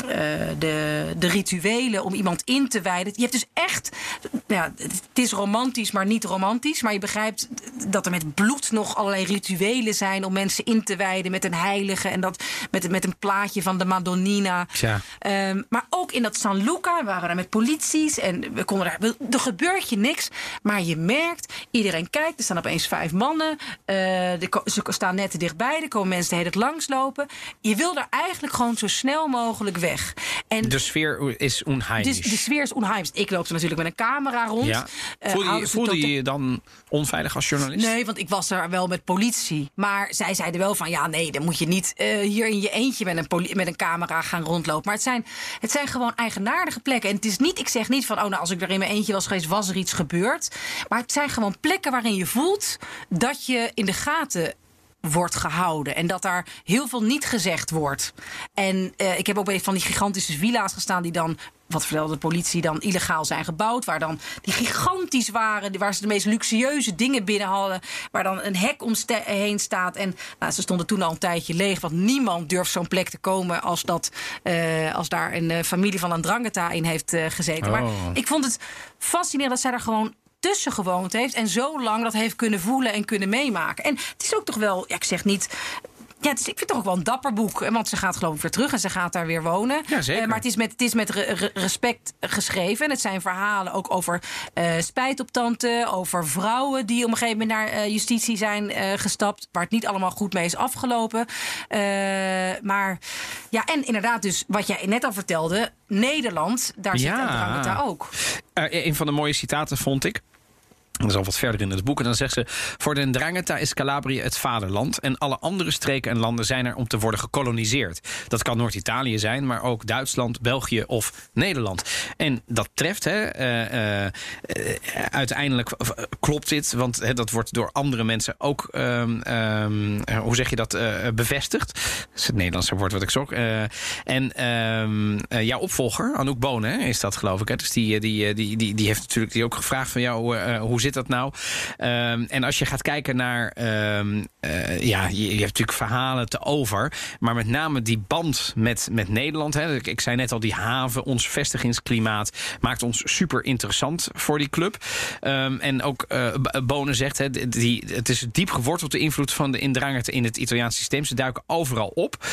uh, de, de rituelen om iemand in te wijden. Je hebt dus echt... Ja, het is romantisch, maar niet romantisch. Maar je begrijpt dat er met bloed nog allerlei rituelen zijn... om mensen in te wijden met een heilige. En dat met, met een plaatje van de Madonnina. Ja. Um, maar ook in dat San Luca waren we daar met polities. En we konden daar er gebeurt je niks. Maar je merkt, iedereen kijkt. Er staan opeens vijf mannen. Uh, ze staan net te dichtbij. Er komen mensen de hele tijd langslopen. Je wil er eigenlijk gewoon zo snel mogelijk weg. En de sfeer is onheimisch. Dus de sfeer is onheimisch. Ik loop er natuurlijk met een camera rond. Ja. Uh, voelde je, voelde je je dan onveilig als journalist? Nee, want ik was er wel met politie. Maar zij zeiden wel van... ja, nee, dan moet je niet uh, hier in je eentje met een, met een camera gaan rondlopen. Maar het zijn, het zijn gewoon eigenaardige plekken. En het is niet, ik zeg niet van... oh, nou, als ik er in mijn eentje was geweest, was er iets gebeurd. Maar het zijn gewoon plekken waarin je voelt dat je in de gaten wordt gehouden. En dat daar heel veel niet gezegd wordt. En uh, ik heb ook bij van die gigantische villa's gestaan die dan wat vertelde de politie, dan illegaal zijn gebouwd. Waar dan die gigantisch waren, waar ze de meest luxueuze dingen binnen hadden. Waar dan een hek omheen staat. En nou, ze stonden toen al een tijdje leeg. Want niemand durft zo'n plek te komen als, dat, uh, als daar een uh, familie van een drangeta in heeft uh, gezeten. Oh. Maar ik vond het fascinerend dat zij daar gewoon tussen gewoond heeft en zo lang dat heeft kunnen voelen en kunnen meemaken. En het is ook toch wel, ja, ik zeg niet ja, ik vind het toch ook wel een dapper boek. Want ze gaat geloof ik weer terug en ze gaat daar weer wonen. Ja, zeker. Uh, maar het is met, het is met respect geschreven. En het zijn verhalen ook over uh, spijtoptanten. Over vrouwen die op een gegeven moment naar uh, justitie zijn gestapt. Waar het niet allemaal goed mee is afgelopen. maar ja, en inderdaad dus wat jij net al vertelde. Nederland, daar zit ja. daar ook. een van de mooie citaten vond ik. Dat is al wat verder in het boek. En dan zegt ze: Voor de Drangheta is Calabria het vaderland. En alle andere streken en landen zijn er om te worden gekoloniseerd. Dat kan Noord-Italië zijn, maar ook Duitsland, België of Nederland. En dat treft, hè, uh, uh, uiteindelijk klopt dit. Want hè, dat wordt door andere mensen ook, um, um, hoe zeg je dat, bevestigd. Dat is het Nederlandse woord wat ik zoek. en um, jouw opvolger, Anouk Bonen, is dat geloof ik. Hè? Dus die, die, die, die, die heeft natuurlijk die ook gevraagd van jou: hoe zit dat nou? Um, en als je gaat kijken naar. Um, uh, ja, je, hebt natuurlijk verhalen te over. Maar met name die band met, met Nederland. Hè, ik, zei net al, die haven, ons vestigingsklimaat. maakt ons super interessant voor die club. Um, en ook uh, Bonen zegt, hè, die, het is diep geworteld de invloed van de indrangers in het Italiaanse systeem. Ze duiken overal op.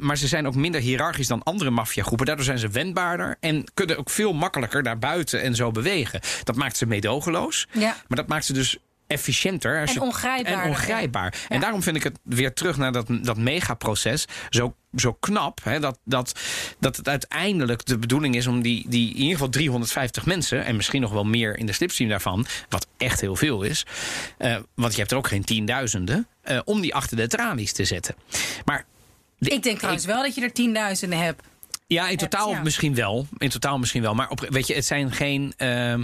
Maar ze zijn ook minder hiërarchisch dan andere maffiagroepen. Daardoor zijn ze wendbaarder en kunnen ook veel makkelijker naar buiten en zo bewegen. Dat maakt ze meedogenloos. Ja. Maar dat maakt ze dus efficiënter. Als en ongrijpbaar. En ongrijpbaar. En daarom vind ik het weer terug naar dat, dat megaproces zo, zo knap. Hè, dat, dat, dat het uiteindelijk de bedoeling is om die, die in ieder geval 350 mensen... en misschien nog wel meer in de slipstream daarvan... wat echt heel veel is. Uh, want je hebt er ook geen tienduizenden... Uh, om die achter de tralies te zetten. Maar... De, ik denk trouwens wel dat je er tienduizenden hebt. Ja, in totaal misschien wel. In totaal misschien wel. Maar op, weet je, het zijn geen... Uh,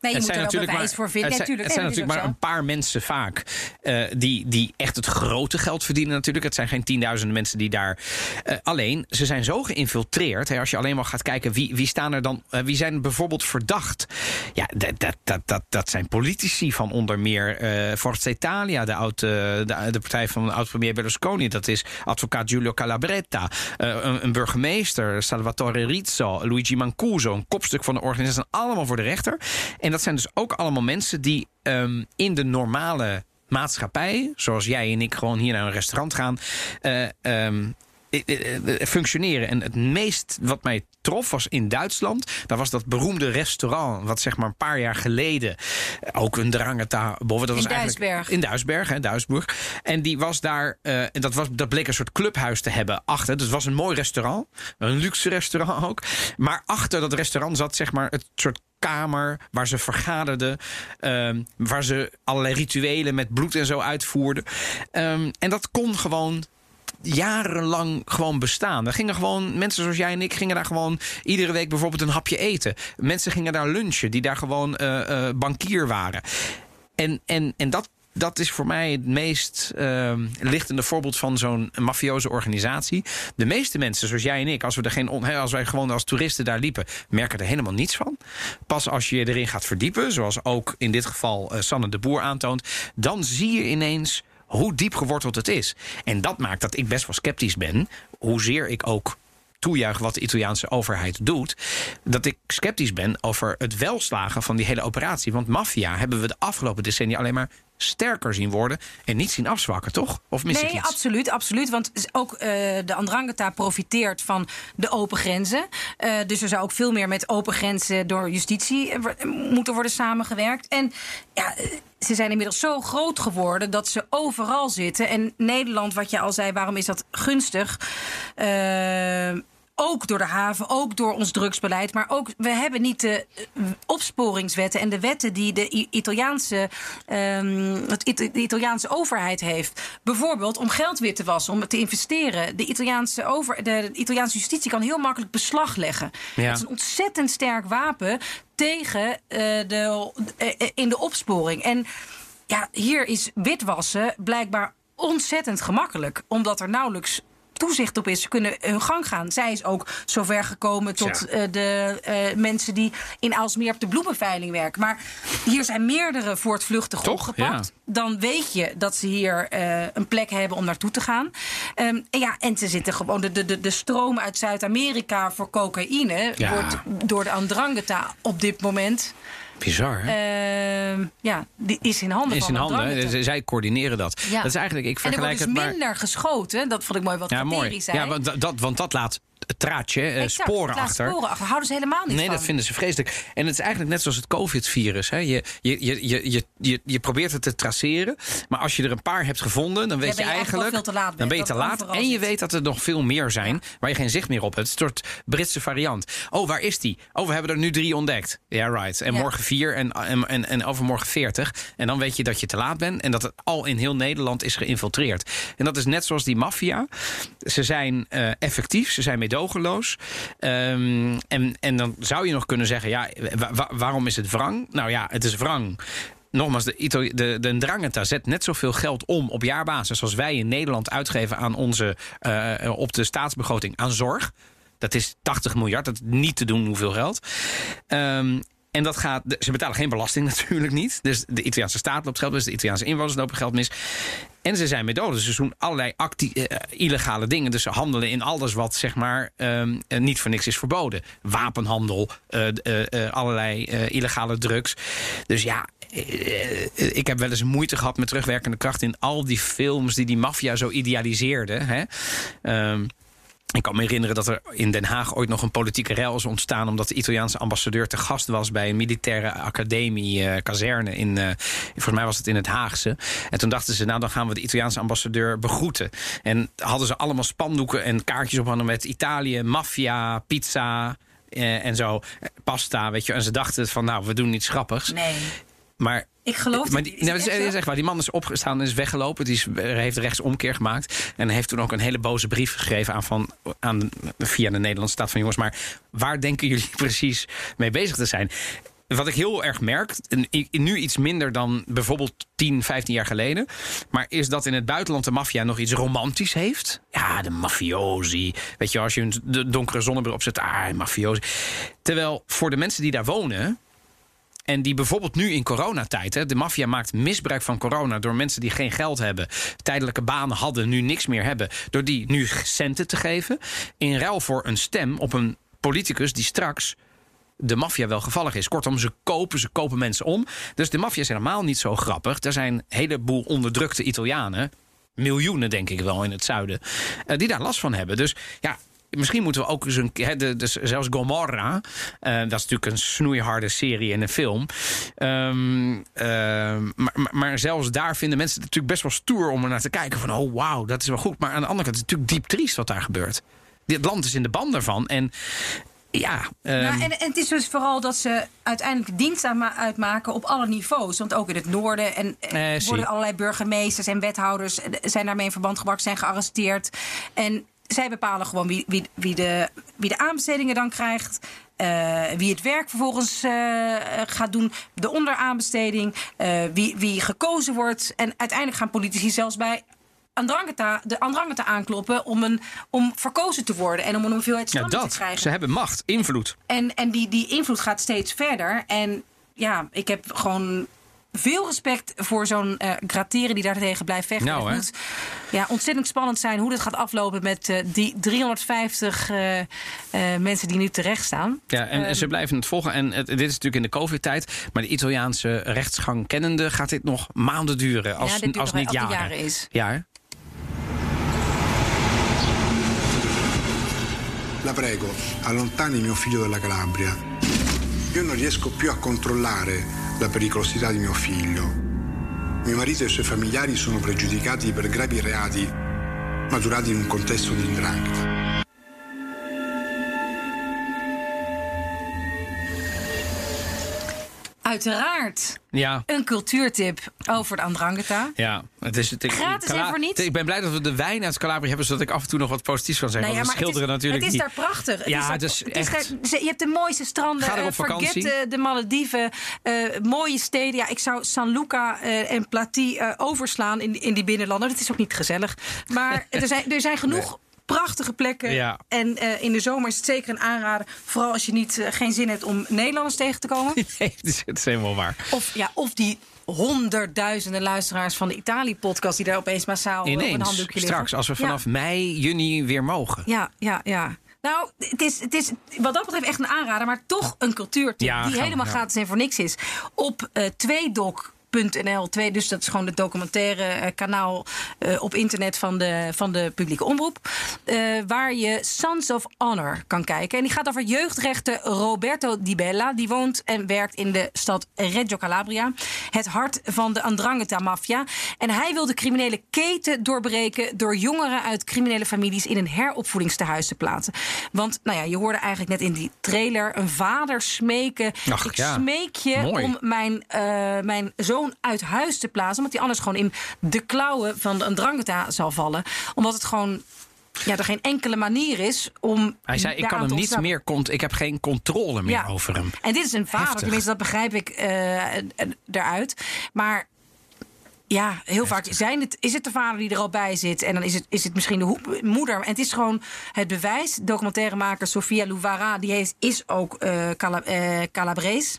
Nee, je het moet er wel bewijs voor vinden. Het natuurlijk, het zijn natuurlijk maar een paar mensen vaak eh, die, die echt het grote geld verdienen natuurlijk. Het zijn geen tienduizenden mensen die daar... eh, alleen, ze zijn zo geïnfiltreerd. Hè, als je alleen maar gaat kijken wie, wie staan er dan... eh, wie zijn bijvoorbeeld verdacht? Ja, dat, dat, dat, dat, dat zijn politici van onder meer Forza Italia, de, oud, de, de partij van oud-premier Berlusconi. Dat is advocaat Giulio Calabretta. een, een burgemeester, Salvatore Rizzo, Luigi Mancuso, een kopstuk van de organisatie. zijn allemaal voor de rechter. En dat zijn dus ook allemaal mensen die ehm, in de normale maatschappij, zoals jij en ik gewoon hier naar een restaurant gaan, eh, ehm, eh, eh, eh, functioneren. En het meest wat mij trof was in Duitsland. Daar was dat beroemde restaurant, wat zeg maar een paar jaar geleden eh, ook een drangeta boven. Dat In was Duisberg. In Duisberg, hè, Duisburg. En die was daar, eh, en dat, was, dat bleek een soort clubhuis te hebben achter. Dus het was een mooi restaurant, een luxe restaurant ook. Maar achter dat restaurant zat zeg maar het soort kamer waar ze vergaderden. ehm, waar ze allerlei rituelen met bloed en zo uitvoerden. Ehm, en dat kon gewoon jarenlang gewoon bestaan. Er gingen gewoon mensen zoals jij en ik gingen daar gewoon iedere week bijvoorbeeld een hapje eten. Mensen gingen daar lunchen die daar gewoon eh, eh, bankier waren. En, en, en dat, dat is voor mij het meest ehm, lichtende voorbeeld van zo'n mafioze organisatie. De meeste mensen, zoals jij en ik, als, we er geen on, als wij gewoon als toeristen daar liepen, merken er helemaal niets van. Pas als je je erin gaat verdiepen, zoals ook in dit geval eh, Sanne de Boer aantoont, dan zie je ineens hoe diep geworteld het is. En dat maakt dat ik best wel sceptisch ben, hoezeer ik ook toejuich wat de Italiaanse overheid doet, dat ik sceptisch ben over het welslagen van die hele operatie. Want maffia hebben we de afgelopen decennia alleen maar sterker zien worden en niet zien afzwakken, toch? Of mis ik iets? absoluut, absoluut. Want ook eh, de Andrangheta profiteert van de open grenzen. Eh, dus er zou ook veel meer met open grenzen door justitie eh, moeten worden samengewerkt. En ja, ze zijn inmiddels zo groot geworden dat ze overal zitten. En Nederland, wat je al zei, waarom is dat gunstig? Eh, ook door de haven, ook door ons drugsbeleid. Maar ook, we hebben niet de eh, opsporingswetten en de wetten die de Italiaanse, het It- de Italiaanse overheid heeft. Bijvoorbeeld om geld weer te wassen, om het te investeren. De Italiaanse, over, de, Italiaanse justitie kan heel makkelijk beslag leggen. Ja. Het is een ontzettend sterk wapen tegen eh, de, eh, in de opsporing. En ja, hier is witwassen blijkbaar ontzettend gemakkelijk, omdat er nauwelijks toezicht op is. Ze kunnen hun gang gaan. Zij is ook zover gekomen tot eh, de eh, mensen die in Aalsmeer op de bloemenveiling werken. Maar hier zijn meerdere voortvluchtig Toch? opgepakt. Dan weet je dat ze hier eh, een plek hebben om naartoe te gaan. Ehm, en ja, en ze zitten gewoon. De, de, de, de stroom uit Zuid-Amerika voor cocaïne Ja. wordt door de Andrangheta op dit moment. Bizar, hè? ehm, ja, die is in handen is van in handen. Zij coördineren dat. Ja. Dat is eigenlijk, ik En er vergelijk wordt dus het maar. minder geschoten. Dat vond ik mooi wat Ja, mooi. zei. Ja, want dat, want dat laat traatje, eh, Exact, sporen achter. Sporen achter. Houden ze helemaal niet Nee, van. dat vinden ze vreselijk. En het is eigenlijk net zoals het COVID-virus. hè. Je, je, je, je, je, je, probeert het te traceren. Maar als je er een paar hebt gevonden, dan weet je eigenlijk veel te laat dan ben je te laat. En je zit. weet dat er nog veel meer zijn waar je geen zicht meer op hebt. Het soort Britse variant. Oh, waar is die? Oh, we hebben er nu drie ontdekt. Ja, right. En Ja. morgen vier en, en, en, en overmorgen veertig. En dan weet je dat je te laat bent. En dat het al in heel Nederland is geïnfiltreerd. En dat is net zoals die maffia. Ze zijn eh, effectief, ze zijn Ehm, en, en dan zou je nog kunnen zeggen: ja, wa- wa- waarom is het wrang? Nou ja, het is wrang. Nogmaals, de, de, de zet net zoveel geld om op jaarbasis als wij in Nederland uitgeven aan onze, eh, op de staatsbegroting aan zorg. Dat is 80 miljard, dat is niet te doen hoeveel geld. Ehm, en dat gaat, ze betalen geen belasting [laughs] natuurlijk niet. Dus de Italiaanse staat loopt geld mis, de Italiaanse inwoners lopen geld mis. En ze zijn methoden. Dus ze doen allerlei eh, illegale dingen. Dus ze handelen in alles wat zeg maar ehm, eh, niet voor niks is verboden. Wapenhandel, eh, allerlei illegale drugs. Dus ja, ik heb wel eens moeite gehad met terugwerkende kracht in al die films die die maffia zo idealiseerden. Hè? Ehm, ik kan me herinneren dat er in Den Haag ooit nog een politieke rel is ontstaan. omdat de Italiaanse ambassadeur te gast was bij een militaire academie, eh, kazerne. In, eh, volgens mij was het in het Haagse. En toen dachten ze, nou dan gaan we de Italiaanse ambassadeur begroeten. En hadden ze allemaal spandoeken en kaartjes op handen met Italië, maffia, pizza. eh, en zo, pasta, weet je. En ze dachten van, nou, we doen iets grappigs. Nee, Maar ik geloof maar het. die, nou, het dat is, echt is zo? echt waar. Die man is opgestaan en is weggelopen. Die is, heeft rechtsomkeer gemaakt. En heeft toen ook een hele boze brief geschreven aan van, aan, via de Nederlandse staat van jongens. Maar waar denken jullie [laughs] precies mee bezig te zijn? wat ik heel erg merk, nu iets minder dan bijvoorbeeld 10, 15 jaar geleden, maar is dat in het buitenland de maffia nog iets romantisch heeft. Ja, de mafiosi. Weet je, als je een de donkere zonnebril opzet, ah, mafiosi. Terwijl voor de mensen die daar wonen, en die bijvoorbeeld nu in coronatijd, hè, de maffia maakt misbruik van corona door mensen die geen geld hebben, tijdelijke banen hadden, nu niks meer hebben, door die nu centen te geven. In ruil voor een stem op een politicus die straks de maffia wel gevallig is. Kortom, ze kopen, ze kopen mensen om. Dus de maffia is helemaal niet zo grappig. Er zijn een heleboel onderdrukte Italianen, miljoenen denk ik wel in het zuiden, eh, die daar last van hebben. Dus ja. Misschien moeten we ook eens een keer. de- Dus zelfs Gomorra. eh, dat is natuurlijk een snoeiharde serie en een film. Ehm, ehm, maar, maar, zelfs daar vinden mensen het natuurlijk best wel stoer om er naar te kijken. Van oh wauw, dat is wel goed. Maar aan de andere kant is het natuurlijk diep triest wat daar gebeurt. Dit land is in de ban daarvan. En ja. ehm, Nou, en, en het is dus vooral dat ze uiteindelijk dienst uitmaken op alle niveaus. Want ook in het noorden en, eh, worden allerlei burgemeesters en wethouders eh, zijn daarmee in verband gebracht, zijn gearresteerd. En zij bepalen gewoon wie, wie, wie, de, wie de aanbestedingen dan krijgt. eh, wie het werk vervolgens eh, gaat doen, de onderaanbesteding, eh, wie, wie gekozen wordt. En uiteindelijk gaan politici zelfs bij Andrangheta, de Andrangheta aankloppen om, een, om verkozen te worden en om een hoeveelheid ja, stemmen te dat. krijgen. Ze hebben macht, invloed. En, en die, die invloed gaat steeds verder. En ja, ik heb gewoon veel respect voor zo'n eh grateren die daartegen blijft vechten. Nou, het moet ja, ontzettend spannend zijn hoe dit gaat aflopen met eh, die 350 eh, eh, mensen die nu terecht staan. Ja, en, en ze blijven het volgen. En het, dit is natuurlijk in de COVID-tijd. Maar de Italiaanse rechtsgang kennende gaat dit nog maanden duren. Als, dit duurt als niet jaren. jaren is. Ja, hè? La prego, allontani mio figlio dalla Calabria. Io non riesco più a controllare la pericolosità di mio figlio. Mio marito e i suoi familiari sono pregiudicati per gravi reati maturati in un contesto di indrangheta. Uiteraard Ja. een cultuurtip over de Andrangheta. Ja, het is het. ik- Gratis en Cala- voor niets? Ik ben blij dat we de wijn uit Calabria hebben, zodat ik af en toe nog wat positiefs kan zeggen. Nou ja, maar het is, schilderen natuurlijk het is daar prachtig. Het Ja, is daar, het is het echt- daar- je hebt de mooiste stranden. Ga er op eh, forget vakantie. de, de Malediven. eh, mooie steden. Ja, ik zou San Luca eh, en Plati eh, overslaan in, die- in die binnenlanden. Dat is ook niet gezellig. Maar [laughs] er zijn, er zijn genoeg prachtige plekken. Ja. En eh, in de zomer is het zeker een aanrader. Vooral als je niet, eh, geen zin hebt om Nederlanders tegen te komen. [laughs] Nee, het is helemaal waar. Of, ja, of die honderdduizenden luisteraars van de Italië-podcast... die daar opeens massaal Ineens, op een handdoekje straks, straks, als we vanaf mei, juni weer mogen. Ja, ja, ja. Nou, het is, het is wat dat betreft echt een aanrader, maar toch een cultuurtip die helemaal gratis en voor niks is. Op twee dok. 2. Dus dat is gewoon het documentaire eh, kanaal eh, op internet van de, van de publieke omroep. Eh, waar je Sons of Honor kan kijken. En die gaat over jeugdrechter Roberto Di Bella. Die woont en werkt in de stad Reggio Calabria. Het hart van de Andrangheta-mafia. En hij wil de criminele keten doorbreken door jongeren uit criminele families in een heropvoedingstehuis te plaatsen. Want nou ja, je hoorde eigenlijk net in die trailer een vader smeken. Ach, Ik smeek je om mijn, mijn zoon uit huis te plaatsen... omdat hij anders gewoon in de klauwen van de Andrangheta zal vallen. Omdat het gewoon... Ja, er geen enkele manier is om. Hij zei, ik kan hem niet meer, ik heb geen controle meer Ja. over hem. En dit is een vader, Heftig. tenminste, dat begrijp ik eh, eruit. Maar ja, heel vaak zijn het, is het de vader die er al bij zit. En dan is het, is het misschien de moeder. En het is gewoon het bewijs. Documentairemaker Sofia Louvara, die heeft, is ook Cala, eh, Calabrees.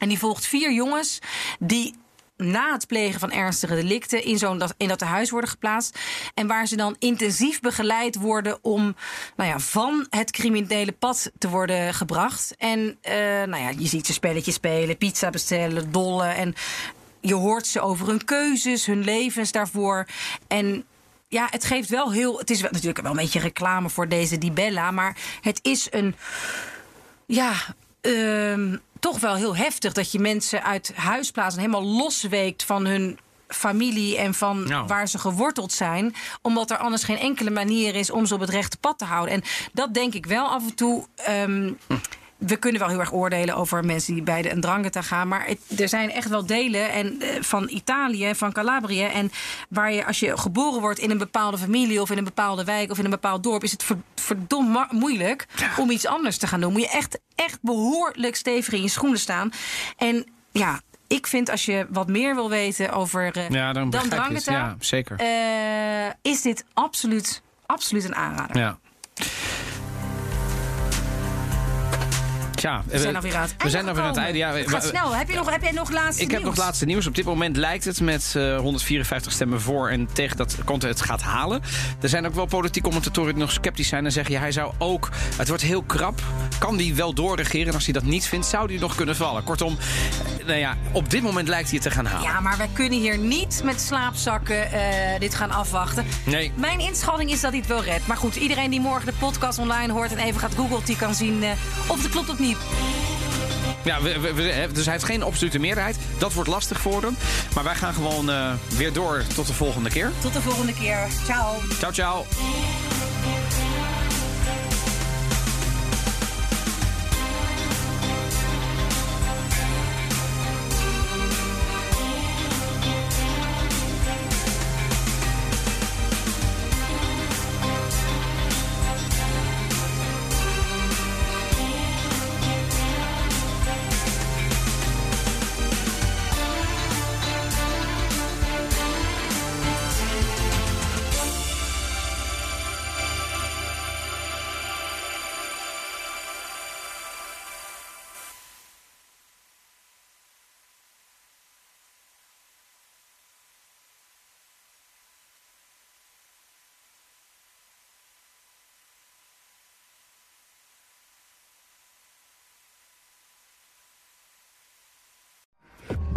En die volgt vier jongens die na het plegen van ernstige delicten in, zo'n, dat, in dat tehuis worden geplaatst. En waar ze dan intensief begeleid worden om nou ja, van het criminele pad te worden gebracht. En eh, nou ja, je ziet ze spelletjes spelen, pizza bestellen, dollen. En je hoort ze over hun keuzes, hun levens daarvoor. En ja, het geeft wel heel. Het is natuurlijk wel een beetje reclame voor deze Di Bella. Maar het is een. Ja, ehm, toch wel heel heftig dat je mensen uit huis plaatst en helemaal losweekt van hun familie en van Nou. waar ze geworteld zijn. Omdat er anders geen enkele manier is om ze op het rechte pad te houden. En dat denk ik wel af en toe. ehm, we kunnen wel heel erg oordelen over mensen die bij de Ndrangheta gaan. Maar het- er zijn echt wel delen en, eh, van Italië, van Calabrië. En waar je, als je geboren wordt in een bepaalde familie of in een bepaalde wijk of in een bepaald dorp, is het ver- verdomd moeilijk om iets anders te gaan doen. Moet je echt, echt behoorlijk stevig in je schoenen staan. En ja. Ik vind als je wat meer wil weten over Ja, dan het. Ndrangheta, Ja, zeker. eh, is dit absoluut, absoluut een aanrader. Ja. Tja, We zijn alweer aan het we zijn alweer aan het einde. Ja, Het gaat snel. Heb je nog, heb jij nog laatste Ik heb nieuws? nog laatste nieuws. Op dit moment lijkt het met eh, 154 stemmen voor en tegen dat Conte het gaat halen. Er zijn ook wel politieke commentatoren die nog sceptisch zijn en zeggen: ja, hij zou ook. Het wordt heel krap. Kan die wel doorregeren? En als hij dat niet vindt, zou die nog kunnen vallen. Kortom, eh, nou ja, op dit moment lijkt hij het te gaan halen. Ja, maar wij kunnen hier niet met slaapzakken eh, dit gaan afwachten. Nee. Mijn inschatting is dat hij het wel redt. Maar goed, iedereen die morgen de podcast online hoort en even gaat googlen, die kan zien eh, of het klopt of niet. Ja, we, we- dus hij heeft geen absolute meerderheid. Dat wordt lastig voor hem. Maar wij gaan gewoon eh, weer door tot de volgende keer. Tot de volgende keer. Ciao. Ciao, ciao.